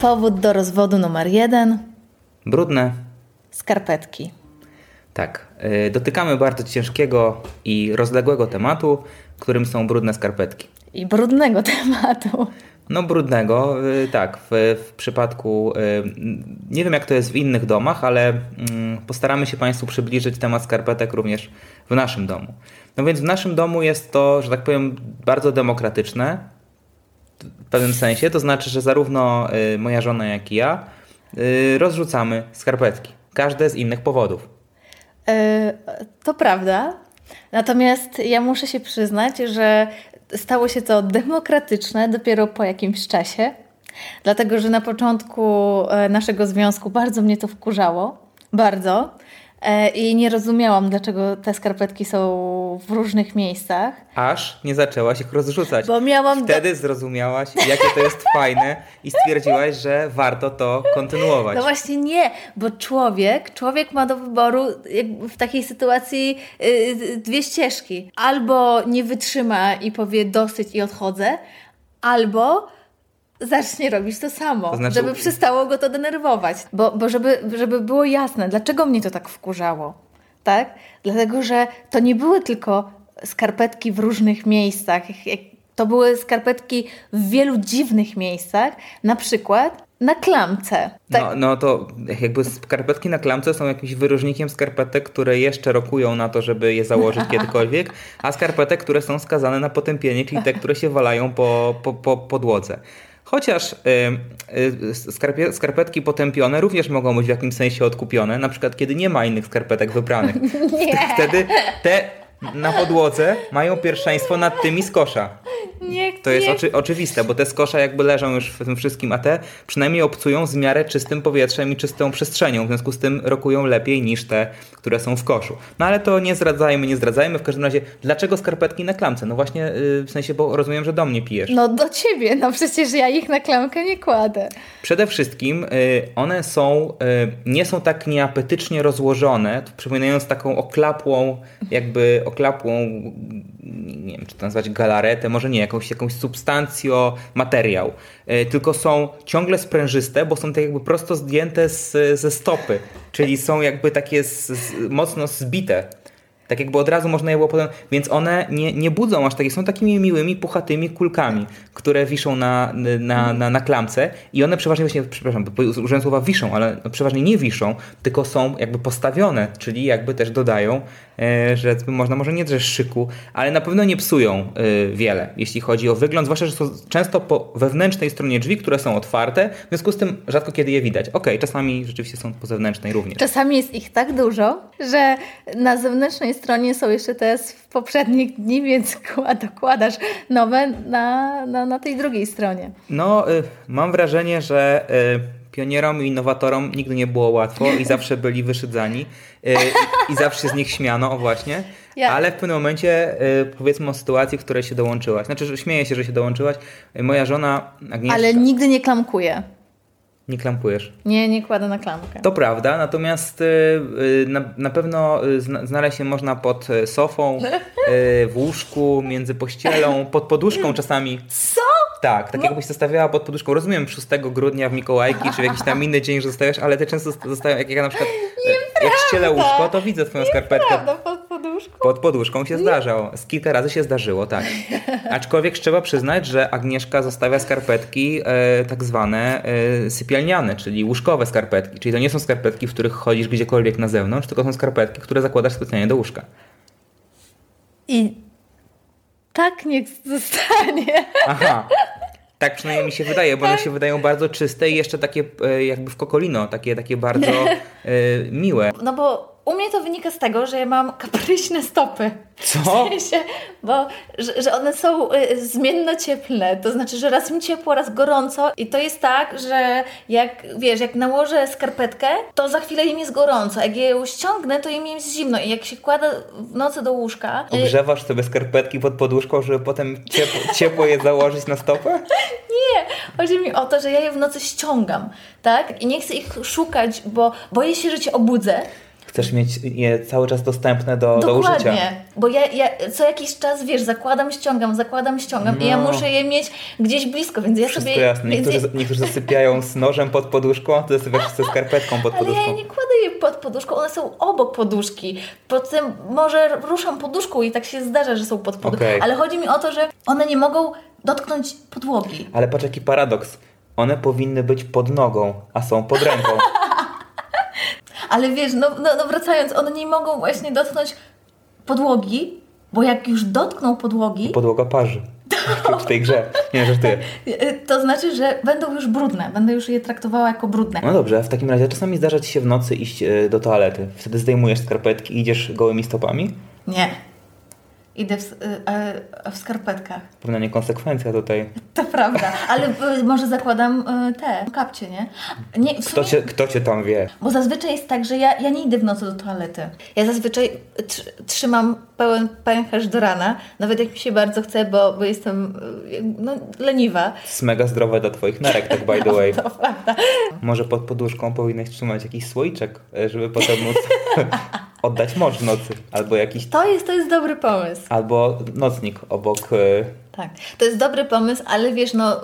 Powód do rozwodu numer jeden. Brudne. Skarpetki. Tak, yy, dotykamy bardzo ciężkiego i rozległego tematu, którym są brudne skarpetki. I brudnego tematu. No, brudnego, yy, tak. W, w przypadku, yy, nie wiem jak to jest w innych domach, ale mm, postaramy się Państwu przybliżyć temat skarpetek również w naszym domu. No więc w naszym domu jest to, że tak powiem, bardzo demokratyczne w pewnym sensie. To znaczy, że zarówno moja żona, jak i ja rozrzucamy skarpetki. Każde z innych powodów. To prawda. Natomiast ja muszę się przyznać, że stało się to demokratyczne dopiero po jakimś czasie, dlatego że na początku naszego związku bardzo mnie to wkurzało. Bardzo. I nie rozumiałam, dlaczego te skarpetki są w różnych miejscach. Aż nie zaczęłaś ich rozrzucać. Bo miałam. Wtedy do... zrozumiałaś, jakie to jest fajne, i stwierdziłaś, że warto to kontynuować. No właśnie nie, bo człowiek, człowiek ma do wyboru w takiej sytuacji dwie ścieżki. Albo nie wytrzyma i powie dosyć i odchodzę, albo zacznie robić to samo, to znaczy... żeby przestało go to denerwować. Bo, bo żeby, żeby było jasne, dlaczego mnie to tak wkurzało, tak? Dlatego, że to nie były tylko skarpetki w różnych miejscach, to były skarpetki w wielu dziwnych miejscach, na przykład na klamce. Tak. No, no to jakby skarpetki na klamce są jakimś wyróżnikiem skarpetek, które jeszcze rokują na to, żeby je założyć kiedykolwiek, a skarpetek, które są skazane na potępienie, czyli te, które się walają po, po, po podłodze. Chociaż y, y, skarpetki potępione również mogą być w jakimś sensie odkupione, na przykład kiedy nie ma innych skarpetek wybranych. Nie. Wtedy te na podłodze mają pierwszeństwo nad tymi z kosza. Nie, to jest oczy, oczywiste, bo te z kosza jakby leżą już w tym wszystkim, a te przynajmniej obcują z miarę czystym powietrzem i czystą przestrzenią, w związku z tym rokują lepiej niż te, które są w koszu. No ale to nie zdradzajmy, nie zdradzajmy. W każdym razie, dlaczego skarpetki na klamce? No właśnie yy, w sensie, bo rozumiem, że do mnie pijesz. No do ciebie, no przecież ja ich na klamkę nie kładę. Przede wszystkim yy, one są, yy, nie są tak nieapetycznie rozłożone, przypominając taką oklapłą, jakby oklapłą, nie wiem, czy to nazwać galaretę, może nie, jakąś, jakąś substancjo, materiał, e, tylko są ciągle sprężyste, bo są tak jakby prosto zdjęte z, ze stopy, czyli są jakby takie z, z, mocno zbite. Tak jakby od razu można je było potem, więc one nie, nie budzą aż takie, są takimi miłymi, puchatymi kulkami, które wiszą na, na, na, na klamce i one przeważnie właśnie, przepraszam, użyłem słowa wiszą, ale przeważnie nie wiszą, tylko są jakby postawione, czyli jakby też dodają, e, że można może nie drzesz szyku, ale na pewno nie psują e, wiele, jeśli chodzi o wygląd, zwłaszcza, że są często po wewnętrznej stronie drzwi, które są otwarte, w związku z tym rzadko kiedy je widać. Okay, czasami rzeczywiście są po zewnętrznej również. Czasami jest ich tak dużo, że na zewnętrznej stronie są jeszcze te z poprzednich dni, więc dokładasz nowe na, na, na tej drugiej stronie. No, y, mam wrażenie, że y, pionierom i innowatorom nigdy nie było łatwo i zawsze byli wyszydzani y, i zawsze z nich śmiano, o właśnie. Ja. Ale w pewnym momencie y, powiedzmy o sytuacji, w której się dołączyłaś. Znaczy, że śmieję się, że się dołączyłaś. Moja żona Agnieszka... Ale nigdy nie klamkuje. Nie klampujesz? Nie, nie kładę na klamkę. To prawda, natomiast y, y, na, na pewno y, znaleźć się można pod sofą, w łóżku, między pościelą, pod poduszką czasami. Co? Tak, tak no. jakbyś zostawiała pod poduszką. Rozumiem 6 grudnia w Mikołajki, czy w jakiś tam inny dzień, że zostawiasz, ale ty często zostają, jak ja na przykład jak ścielę łóżko, to widzę twoją skarpetkę. Pod poduszką. Pod poduszką się zdarzało. Z kilka razy się zdarzyło, tak. Aczkolwiek trzeba przyznać, że Agnieszka zostawia skarpetki e, tak zwane e, sypialniane, czyli łóżkowe skarpetki. Czyli to nie są skarpetki, w których chodzisz gdziekolwiek na zewnątrz, tylko są skarpetki, które zakładasz specjalnie do łóżka. I tak niech zostanie. Aha. Tak przynajmniej mi się wydaje, bo one się wydają bardzo czyste i jeszcze takie e, jakby w kokolino, takie, takie bardzo e, miłe. No bo u mnie to wynika z tego, że ja mam kapryśne stopy. Co? W sensie, bo że, że one są y, zmienno-cieplne. To znaczy, że raz mi ciepło, raz gorąco. I to jest tak, że jak wiesz, jak nałożę skarpetkę, to za chwilę im jest gorąco. Jak je ją ściągnę, to im jest zimno. I jak się kładę w nocy do łóżka. y, Ogrzewasz sobie skarpetki pod poduszką, żeby potem ciepło, ciepło je założyć na stopę? Nie, chodzi mi o to, że ja je w nocy ściągam, tak? I nie chcę ich szukać, bo boję się, że cię obudzę. Chcesz mieć je cały czas dostępne do, do użycia. Dokładnie, bo ja, ja co jakiś czas, wiesz, zakładam, ściągam, zakładam, ściągam i ja No. muszę je mieć gdzieś blisko, więc ja Wszystko sobie... jasne. więc Niektórzy, ja, niektórzy zasypiają z nożem pod poduszką, a ty zasypiasz ze skarpetką pod ale poduszką. ja je nie kładę je pod poduszką, one są obok poduszki. Potem może ruszam poduszką i tak się zdarza, że są pod poduszką. Okej. Ale chodzi mi o to, że one nie mogą dotknąć podłogi. Ale patrz jaki paradoks. One powinny być pod nogą, a są pod ręką. Ale wiesz, no, no, no wracając, one nie mogą właśnie dotknąć podłogi, bo jak już dotkną podłogi, Podłoga parzy. W tej grze. Nie, żartuję. to znaczy, że będą już brudne. Będę już je traktowała jako brudne. No dobrze, w takim razie czasami zdarza Ci się w nocy iść e, do toalety. Wtedy zdejmujesz skarpetki i idziesz gołymi stopami? Nie. Idę w, y, e, w skarpetkach. Pewna niekonsekwencja tutaj. To prawda. Ale y, może zakładam y, te kapcie, nie? nie w Kto sumie, cię, kto cię tam wie? Bo zazwyczaj jest tak, że ja, ja nie idę w nocy do toalety. Ja zazwyczaj tr- trzymam pełen pęcherz do rana, nawet jak mi się bardzo chce, bo, bo jestem no, leniwa. Jest mega zdrowe dla Twoich nerek, tak by the way. To prawda. Może pod poduszką powinnaś trzymać jakiś słoiczek, e, żeby potem móc oddać mocz w nocy. Albo jakiś... To jest, to jest dobry pomysł. Albo nocnik obok... e, Tak, to jest dobry pomysł, ale wiesz, no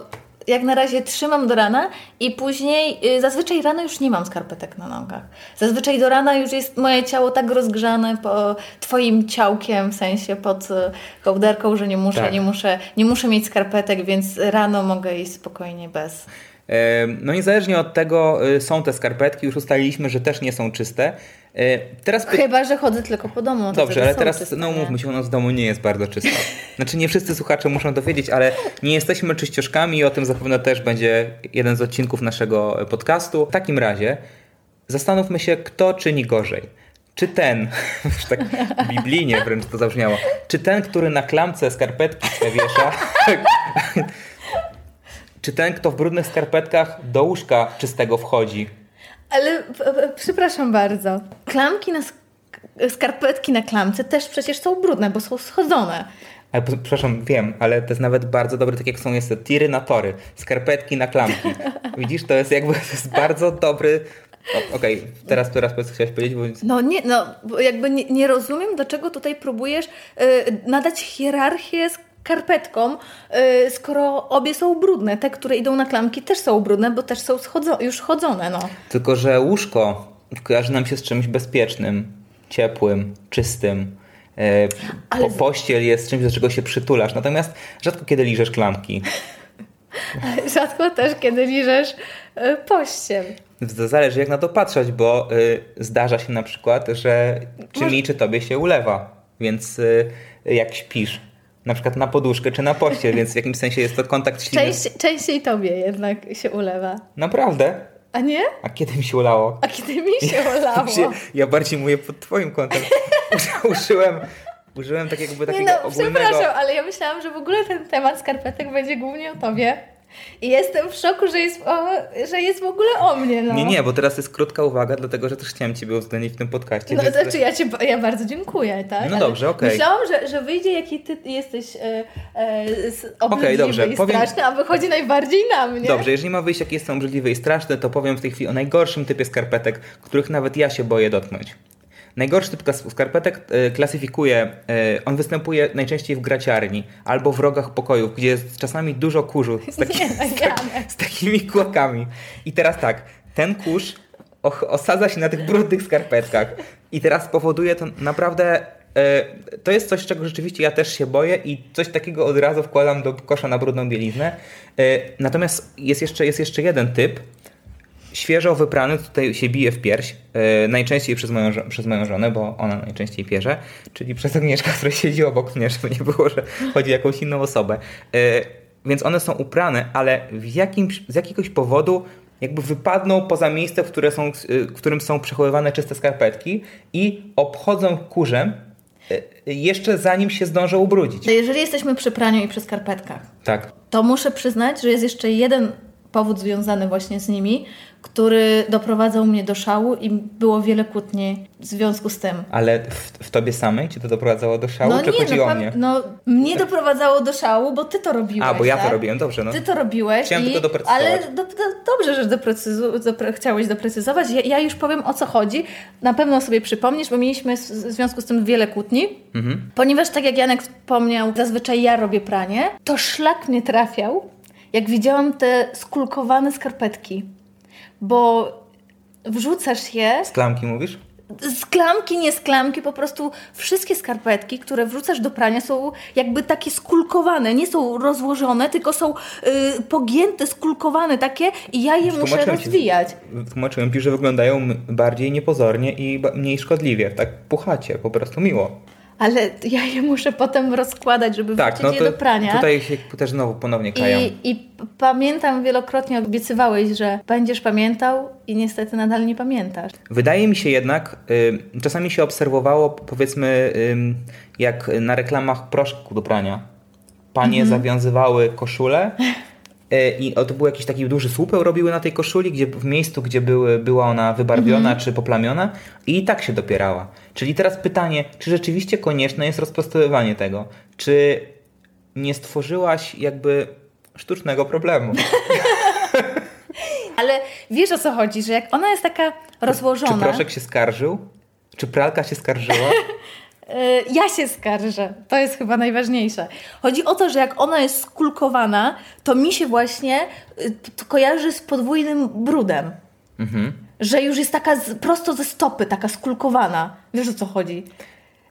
jak na razie trzymam do rana i później, y, zazwyczaj rano już nie mam skarpetek na nogach. Zazwyczaj do rana już jest moje ciało tak rozgrzane po twoim ciałkiem, w sensie pod y, kołderką, że nie muszę, Tak. nie muszę, nie muszę mieć skarpetek, więc rano mogę iść spokojnie bez. E, No niezależnie od tego e, są te skarpetki, już ustaliliśmy, że też nie są czyste. E, Teraz py- Chyba, że chodzę tylko po domu. no Dobrze, ale teraz, czyste, no mówmy się, u nas w domu nie jest bardzo czysto. Znaczy nie wszyscy słuchacze muszą to wiedzieć, ale nie jesteśmy czyścioszkami i o tym zapewne też będzie jeden z odcinków naszego podcastu. W takim razie zastanówmy się, kto czyni gorzej. Czy ten, już tak biblijnie wręcz to zabrzmiało, czy ten, który na klamce skarpetki wiesza, czy ten, kto w brudnych skarpetkach do łóżka czystego wchodzi? Ale p- p- przepraszam bardzo. Klamki na sk- skarpetki na klamce też przecież są brudne, bo są schodzone. Ale przepraszam, wiem, ale to jest nawet bardzo dobre, tak jak są jest tiry na tory, skarpetki na klamki. Widzisz, to jest jakby, to jest bardzo dobry... Okej, teraz, teraz co chciałeś powiedzieć, bo... No nie, no jakby nie, nie rozumiem, do czego tutaj próbujesz y, nadać hierarchię skarpetkom, y, skoro obie są brudne. Te, które idą na klamki też są brudne, bo też są schodzo- już chodzone, no. Tylko, że łóżko kojarzy nam się z czymś bezpiecznym, ciepłym, czystym. E, Ale po, pościel jest czymś, do czego się przytulasz, natomiast rzadko kiedy liżesz klamki. Rzadko też, kiedy liżesz y, pościel. Zależy jak na to patrzeć, bo y, zdarza się na przykład, że czy mi, czy tobie się ulewa. Więc jak śpisz, na przykład na poduszkę czy na pościel, więc w jakimś sensie jest to kontakt śliny. Częściej, częściej tobie jednak się ulewa. Naprawdę? A nie? A kiedy mi się ulało? A kiedy mi się ulało? Się, ja bardziej mówię pod twoim kątem. Użyłem, użyłem tak jakby Nie takiego no, ogólnego... przepraszam, ale ja myślałam, że w ogóle ten temat skarpetek będzie głównie o tobie. I jestem w szoku, że jest, o, że jest w ogóle o mnie, no. Nie, nie, bo teraz jest krótka uwaga, dlatego że też chciałem Ciebie uwzględnić w tym podcaście. No to znaczy ja, cię, ja bardzo dziękuję, tak? No Ale dobrze, okej. Myślałam, że, że wyjdzie jaki ty jesteś e, e, obrzydliwy dobrze, i powiem- straszny, a wychodzi najbardziej na mnie. Dobrze, jeżeli ma wyjść, jakie są obrzydliwe i straszne, to powiem w tej chwili o najgorszym typie skarpetek, których nawet ja się boję dotknąć. Najgorszy typ skarpetek e, klasyfikuje, e, on występuje najczęściej w graciarni albo w rogach pokojów, gdzie jest czasami dużo kurzu z, taki, Nie, z, tak, z takimi kłakami. I teraz tak, ten kurz osadza się na tych brudnych skarpetkach i teraz powoduje to naprawdę... e, To jest coś, czego rzeczywiście ja też się boję i coś takiego od razu wkładam do kosza na brudną bieliznę. Natomiast jest jeszcze, jest jeszcze jeden typ, świeżo wyprany, tutaj się bije w pierś, e, najczęściej przez moją, przez moją żonę, bo ona najczęściej pierze, czyli przez Agnieszkę, która siedzi obok mnie, żeby nie było, że chodzi o jakąś inną osobę. E, więc one są uprane, ale jakimś, z jakiegoś powodu jakby wypadną poza miejsce, w, które są, w którym są przechowywane czyste skarpetki i obchodzą kurzem jeszcze zanim się zdążą ubrudzić. Jeżeli jesteśmy przy praniu i przy skarpetkach, Tak. to muszę przyznać, że jest jeszcze jeden powód związany właśnie z nimi, który doprowadzał mnie do szału i było wiele kłótni w związku z tym. Ale w, w tobie samej ci to doprowadzało do szału, czy chodzi no, o mnie? no mnie doprowadzało do szału, bo ty to robiłeś. A, bo ja tak? to robiłem, dobrze. No. Ty to robiłeś. Chciałem i, tylko doprecyzować. Ale do, do, dobrze, że doprecyzu, dopre, chciałeś doprecyzować. Ja, ja już powiem o co chodzi. Na pewno sobie przypomnisz, bo mieliśmy w, w związku z tym wiele kłótni. Mhm. Ponieważ, tak jak Janek wspomniał, zazwyczaj ja robię pranie, to szlak mnie trafiał, jak widziałam te skulkowane skarpetki. Bo wrzucasz je Z klamki mówisz? z klamki, nie z klamki, po prostu wszystkie skarpetki, które wrzucasz do prania są jakby takie skulkowane, nie są rozłożone, tylko są y, pogięte, skulkowane takie i ja je muszę Tłumaczyłem ci- rozwijać. Tłumaczyłem ci, że wyglądają bardziej niepozornie i mniej szkodliwie. Tak puchacie, po prostu miło. Ale ja je muszę potem rozkładać, żeby Tak, wrzucić no je do prania. tutaj się też znowu ponownie kają. I, I pamiętam wielokrotnie obiecywałeś, że będziesz pamiętał i niestety nadal nie pamiętasz. Wydaje mi się jednak, y, czasami się obserwowało, powiedzmy, y, jak na reklamach proszku do prania. Panie Mhm. zawiązywały koszulę y, i o, to był jakiś taki duży słupeł robiły na tej koszuli, gdzie w miejscu, gdzie były, była ona wybarwiona Mhm. czy poplamiona i tak się dopierała. Czyli teraz pytanie, czy rzeczywiście konieczne jest rozprostowywanie tego? Czy nie stworzyłaś jakby sztucznego problemu? Ale wiesz o co chodzi, że jak ona jest taka rozłożona... Czy proszek się skarżył? Czy pralka się skarżyła? E, Ja się skarżę. To jest chyba najważniejsze. Chodzi o to, że jak ona jest skulkowana, to mi się właśnie y, to kojarzy z podwójnym brudem. Mhm. Że już jest taka z, prosto ze stopy, taka skulkowana. Wiesz o co chodzi?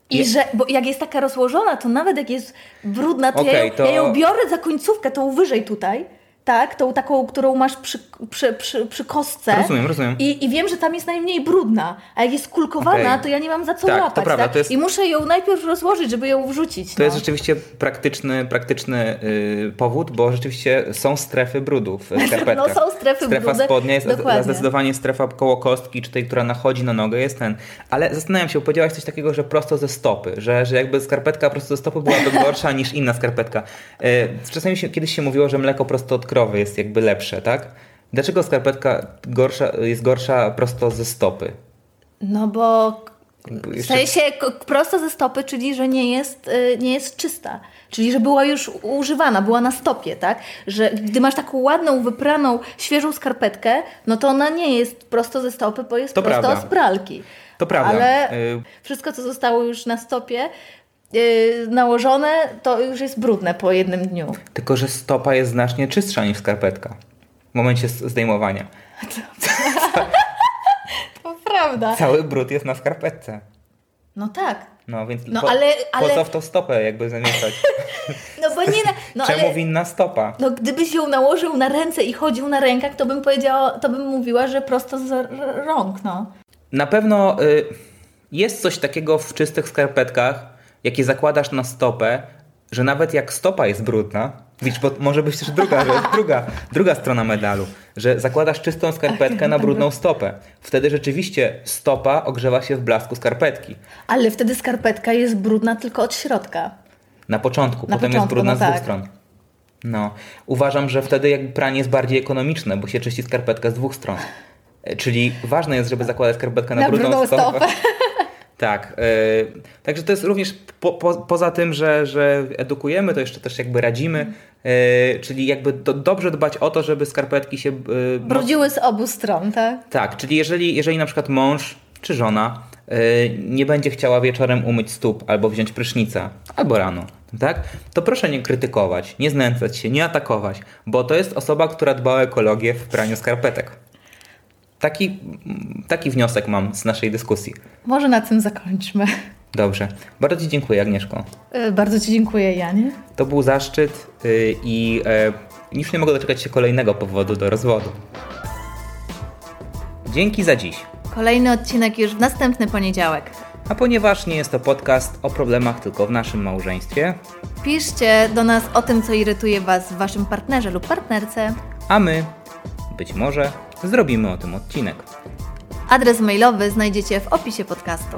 I Je- że, bo jak jest taka rozłożona, to nawet jak jest brudna, to, ja, Okej, ją, to- ja ją biorę za końcówkę, tą wyżej tutaj, tak? Tą taką, którą masz przy, przy, przy, przy kostce. Rozumiem, rozumiem. I, I wiem, że tam jest najmniej brudna, a jak jest kulkowana, Okej. to ja nie mam za co Tak, to łapać. prawda, tak? to jest- I muszę ją najpierw rozłożyć, żeby ją wrzucić. To no. jest rzeczywiście praktyczny, praktyczny yy, powód, bo rzeczywiście są strefy brudu w skarpetkach. No, są strefy Strefa brudu, spodnia jest dokładnie. zdecydowanie strefa koło kostki, czy tej, która nachodzi na nogę jest ten. Ale zastanawiam się, powiedziałaś coś takiego, że prosto ze stopy, że, że jakby skarpetka prosto ze stopy byłaby gorsza niż inna skarpetka. Yy, czasami się, kiedyś się mówiło, że mleko prosto od krowy jest jakby lepsze, tak? Dlaczego skarpetka gorsza, jest gorsza prosto ze stopy? No bo w sensie prosto ze stopy, czyli że nie jest, y, nie jest czysta. Czyli, że była już używana, była na stopie, tak? Że gdy masz taką ładną, wypraną, świeżą skarpetkę, no to ona nie jest prosto ze stopy, bo jest To prosto prawda. z pralki. To prawda. Ale Y, wszystko, co zostało już na stopie nałożone, to już jest brudne po jednym dniu. Tylko, że stopa jest znacznie czystsza niż skarpetka w momencie zdejmowania. To prawda. Cały brud jest na skarpetce. No tak. No więc No, po, ale- po ale- co w tą stopę jakby zamieszać? No bo nie... Na, no Czemu ale... winna stopa? No gdybyś ją nałożył na ręce i chodził na rękach, to bym powiedziała, to bym mówiła, że prosto z rąk, no. Na pewno y, jest coś takiego w czystych skarpetkach, jakie zakładasz na stopę, że nawet jak stopa jest brudna, widzisz, bo może być też druga druga, druga strona medalu, że zakładasz czystą skarpetkę na brudną stopę. Wtedy rzeczywiście stopa ogrzewa się w blasku skarpetki. Ale wtedy skarpetka jest brudna tylko od środka. Na początku, Na potem jest początku, brudna no z dwóch tak. stron. No, uważam, że wtedy jakby pranie jest bardziej ekonomiczne, bo się czyści skarpetkę z dwóch stron. E, Czyli ważne jest, żeby zakładać skarpetkę na, Na brudną, brudną stopę. stopę. Tak. e, także to jest również po, po, poza tym, że, że edukujemy, to jeszcze też jakby radzimy. e, czyli jakby do, dobrze dbać o to, żeby skarpetki się. no, Brudziły z obu stron, tak? tak, czyli jeżeli, jeżeli na przykład mąż czy żona nie będzie chciała wieczorem umyć stóp albo wziąć prysznica, albo rano, tak? To proszę nie krytykować, nie znęcać się, nie atakować, bo to jest osoba, która dba o ekologię w praniu skarpetek. Taki, taki wniosek mam z naszej dyskusji. Może na tym zakończmy. Dobrze. Bardzo Ci dziękuję, Agnieszko. E, Bardzo Ci dziękuję, Janie. To był zaszczyt y, i e, już nie mogę doczekać się kolejnego powodu do rozwodu. Dzięki za dziś. Kolejny odcinek już w następny poniedziałek. A ponieważ nie jest to podcast o problemach tylko w naszym małżeństwie, Piszcie do nas o tym, co irytuje Was w Waszym partnerze lub partnerce. a my być może zrobimy o tym odcinek. Adres mailowy znajdziecie w opisie podcastu.